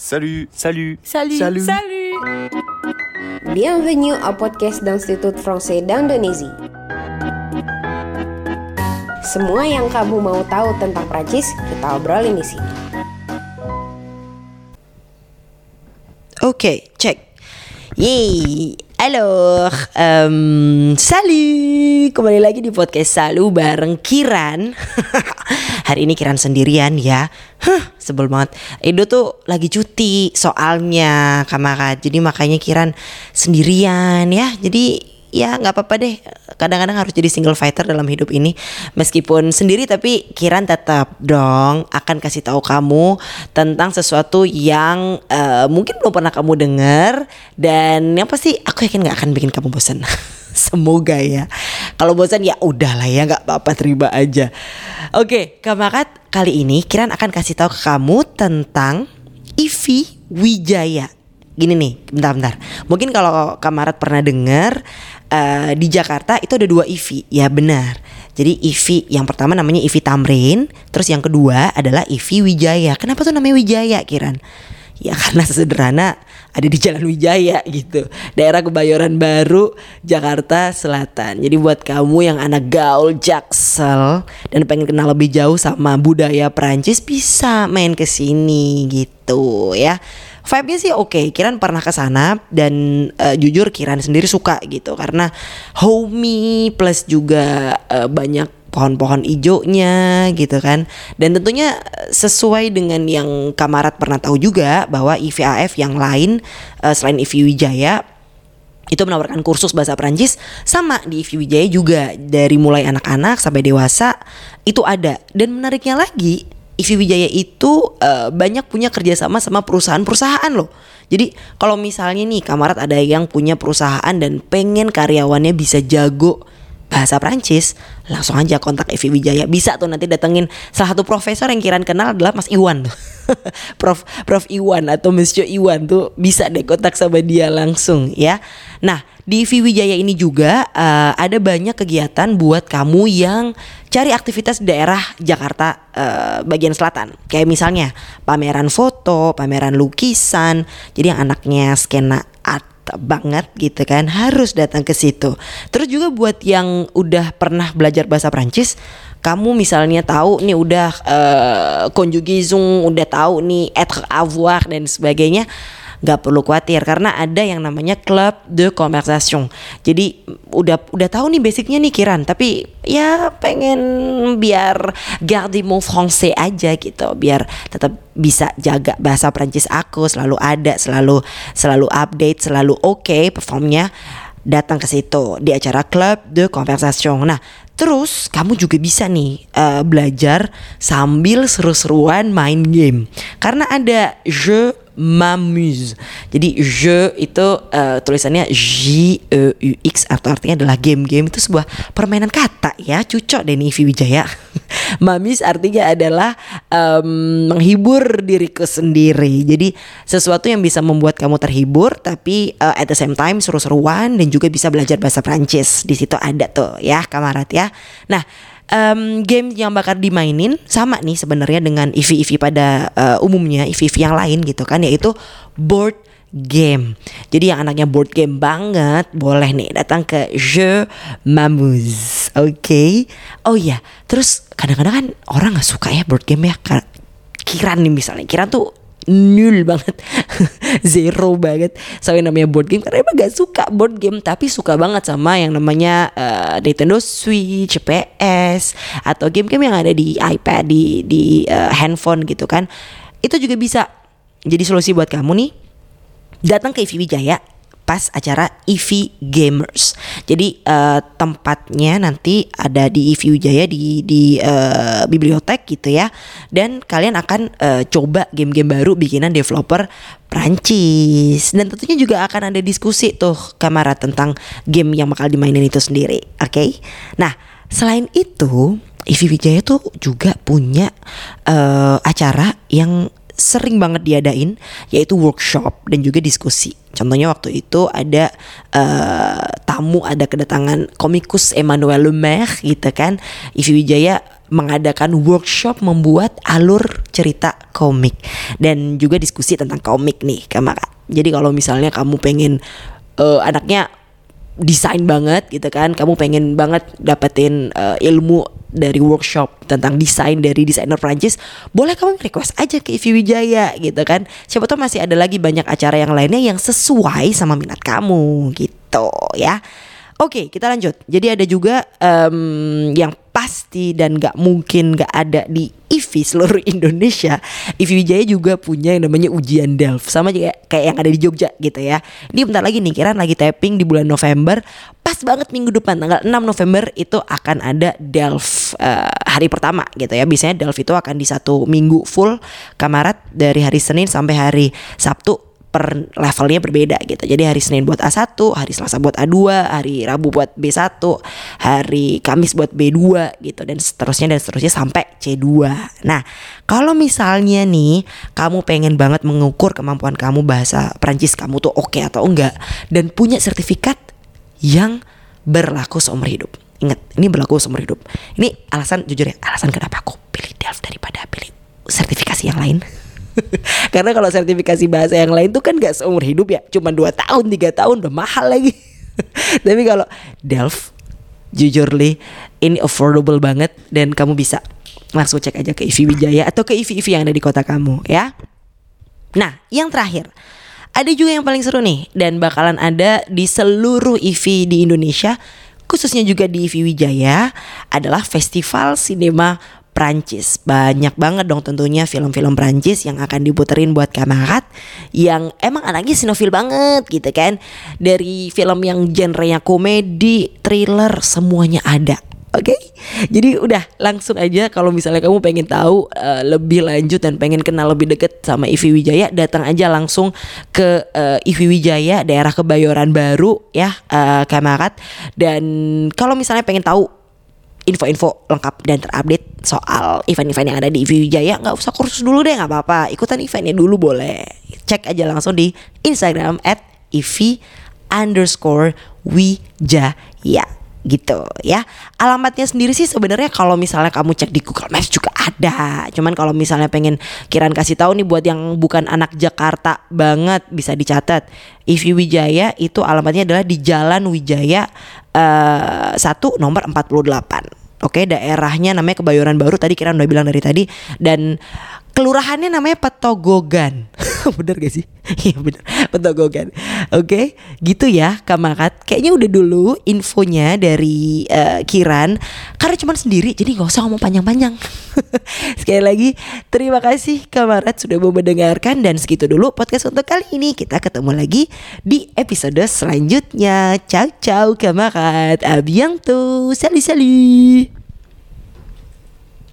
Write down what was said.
Salut Salut Salut. Salut. Salut. Bienvenue au podcast d'Institut Français d'Indonésie. Semua yang kamu mau tahu tentang Prancis, kita obrolin di sini. Oke, cek. Yeay. Alors, um, salut. Kembali lagi di podcast Salu bareng Kiran. Hari ini Kiran sendirian ya. Huh, sebel banget. Edo tuh lagi cuti soalnya kamarat. Jadi makanya Kiran sendirian ya. Jadi ya nggak apa-apa deh kadang-kadang harus jadi single fighter dalam hidup ini meskipun sendiri tapi Kiran tetap dong akan kasih tahu kamu tentang sesuatu yang eh, mungkin belum pernah kamu dengar dan yang pasti aku yakin nggak akan bikin kamu bosan semoga ya kalau bosan ya udahlah ya nggak apa-apa terima aja oke kamakat kali ini Kiran akan kasih tahu ke kamu tentang Ivi Wijaya gini nih, bentar-bentar. Mungkin kalau Kamarat pernah dengar eh, di Jakarta itu ada dua IVI. Ya benar. Jadi IVI yang pertama namanya IVI Tamrin, terus yang kedua adalah IVI Wijaya. Kenapa tuh namanya Wijaya, Kiran? Ya karena sederhana ada di Jalan Wijaya gitu. Daerah Kebayoran Baru, Jakarta Selatan. Jadi buat kamu yang anak gaul Jaksel dan pengen kenal lebih jauh sama budaya Prancis bisa main ke sini gitu ya. Vibe-nya sih oke, Kiran pernah ke sana dan eh, jujur Kiran sendiri suka gitu karena homey plus juga eh, banyak pohon-pohon ijonya gitu kan. Dan tentunya sesuai dengan yang Kamarat pernah tahu juga bahwa IVAF yang lain eh, selain IVI Wijaya itu menawarkan kursus bahasa Prancis sama di IVI Wijaya juga dari mulai anak-anak sampai dewasa itu ada. Dan menariknya lagi IVI Wijaya itu eh, banyak punya kerjasama sama perusahaan-perusahaan loh. Jadi kalau misalnya nih kamarat ada yang punya perusahaan dan pengen karyawannya bisa jago bahasa Prancis langsung aja kontak Evi Wijaya. Bisa tuh nanti datengin salah satu profesor yang kiran kenal adalah Mas Iwan tuh. Prof Prof Iwan atau Monsieur Iwan tuh bisa deh kontak sama dia langsung ya. Nah di Evi Wijaya ini juga eh, ada banyak kegiatan buat kamu yang cari aktivitas daerah Jakarta eh, bagian selatan. Kayak misalnya pameran foto pameran lukisan. Jadi yang anaknya skena art banget gitu kan harus datang ke situ. Terus juga buat yang udah pernah belajar bahasa Prancis, kamu misalnya tahu nih udah uh, conjugaison, udah tahu nih être avoir dan sebagainya, nggak perlu khawatir karena ada yang namanya club de conversation. Jadi udah udah tahu nih basicnya nih Kiran, tapi ya pengen biar garder mon français aja gitu, biar tetap bisa jaga bahasa Prancis aku selalu ada, selalu selalu update, selalu oke performnya datang ke situ di acara club de conversation. Nah, terus kamu juga bisa nih eh, belajar sambil seru-seruan main game karena ada je m'amuse. Jadi je itu eh, tulisannya J E U X atau artinya adalah game-game itu sebuah permainan kata ya. Cucok deh nih Ivi Wijaya. Mamis artinya adalah em, menghibur diriku sendiri. Jadi sesuatu yang bisa membuat kamu terhibur tapi eh, at the same time seru-seruan dan juga bisa belajar bahasa Prancis. Di situ ada tuh ya kamarat ya. Nah, em, game yang bakal dimainin sama nih sebenarnya dengan EV-EV pada eh, umumnya EV-EV yang lain gitu kan yaitu board game. Jadi yang anaknya board game banget boleh nih datang ke Je Mamuz. Oke. Oh iya, terus kadang-kadang kan orang nggak suka ya board game ya. Kiran nih misalnya, Kiran tuh nul banget. Zero banget. Sama yang namanya board game. Karena emang gak suka board game tapi suka banget sama yang namanya eh, Nintendo Switch, PS atau game-game yang ada di iPad di di eh, handphone gitu kan. Itu juga bisa jadi solusi buat kamu nih. Datang ke IVI Wijaya pas acara IVI Gamers. Jadi eh, tempatnya nanti ada di IVI Wijaya di di eh, bibliotek gitu ya. Dan kalian akan eh, coba game-game baru bikinan developer Prancis dan tentunya juga akan ada diskusi tuh kamera tentang game yang bakal dimainin itu sendiri. Oke. Nah, selain itu IVI Wijaya tuh juga punya eh, acara yang sering banget diadain yaitu workshop dan juga diskusi. Contohnya waktu itu ada eh, tamu ada kedatangan komikus Emmanuel Lemaire gitu kan. Ivi Wijaya mengadakan workshop membuat alur cerita komik dan juga diskusi tentang komik nih Kak Jadi kalau misalnya kamu pengen uh, anaknya desain banget gitu kan. Kamu pengen banget dapetin uh, ilmu dari workshop tentang desain dari desainer Prancis. Boleh kamu request aja ke Ivi Wijaya gitu kan. Siapa tahu masih ada lagi banyak acara yang lainnya yang sesuai sama minat kamu gitu ya. Oke, kita lanjut. Jadi ada juga um, yang pasti dan gak mungkin gak ada di IVI seluruh Indonesia. IVI Wijaya juga punya yang namanya ujian Delft sama juga kayak yang ada di Jogja gitu ya. Ini bentar lagi nih, Kiran lagi tapping di bulan November. Pas banget minggu depan tanggal 6 November itu akan ada Delft uh, hari pertama gitu ya. Biasanya Delft itu akan di satu minggu full kamarat dari hari Senin sampai hari Sabtu per levelnya berbeda gitu. Jadi hari Senin buat A1, hari Selasa buat A2, hari Rabu buat B1, hari Kamis buat B2 gitu dan seterusnya dan seterusnya sampai C2. Nah, kalau misalnya nih kamu pengen banget mengukur kemampuan kamu bahasa Prancis kamu tuh oke okay atau enggak dan punya sertifikat yang berlaku seumur hidup. Ingat, ini berlaku seumur hidup. Ini alasan jujur ya, alasan kenapa aku pilih Delft daripada pilih sertifikasi yang lain. Karena kalau sertifikasi bahasa yang lain tuh kan gak seumur hidup ya, cuma 2 tahun, tiga tahun udah mahal lagi. Tapi kalau Delft, jujur li, ini affordable banget dan kamu bisa langsung cek aja ke IVI Wijaya atau ke IVI-IVI yang ada di kota kamu ya. Nah, yang terakhir, ada juga yang paling seru nih dan bakalan ada di seluruh IVI di Indonesia, khususnya juga di IVI Wijaya adalah Festival Sinema Prancis. Banyak banget dong tentunya film-film Prancis yang akan diputerin buat kamarat yang emang anaknya sinofil banget gitu kan. Dari film yang genrenya komedi, thriller semuanya ada. Oke, okay? jadi udah langsung aja kalau misalnya kamu pengen tahu uh, lebih lanjut dan pengen kenal lebih deket sama Ivi Wijaya, datang aja langsung ke uh, Ivi Wijaya daerah Kebayoran Baru ya, uh, Kamarat. Dan kalau misalnya pengen tahu info-info lengkap dan terupdate soal event-event yang ada di Wijaya nggak usah kursus dulu deh nggak apa-apa. Ikutan eventnya dulu boleh. Cek aja langsung di Instagram at ivi underscore wijaya gitu ya. Alamatnya sendiri sih sebenarnya kalau misalnya kamu cek di Google Maps juga ada. Cuman kalau misalnya pengen kiran kasih tahu nih buat yang bukan anak Jakarta banget bisa dicatat. Ivi Wijaya itu alamatnya adalah di Jalan Wijaya uh, satu nomor 48 Oke, daerahnya namanya Kebayoran Baru tadi kira udah bilang dari tadi. Dan kelurahannya namanya Petogogan. bener gak sih? Iya bener Petogogan. Oke, gitu ya Kamakat. Kayaknya udah dulu infonya dari uh, Kiran karena cuma sendiri jadi gak usah ngomong panjang-panjang. Sekali lagi terima kasih Kamarat sudah mau mendengarkan dan segitu dulu podcast untuk kali ini. Kita ketemu lagi di episode selanjutnya. Ciao ciao Kamarat. Abiang tuh. Salut.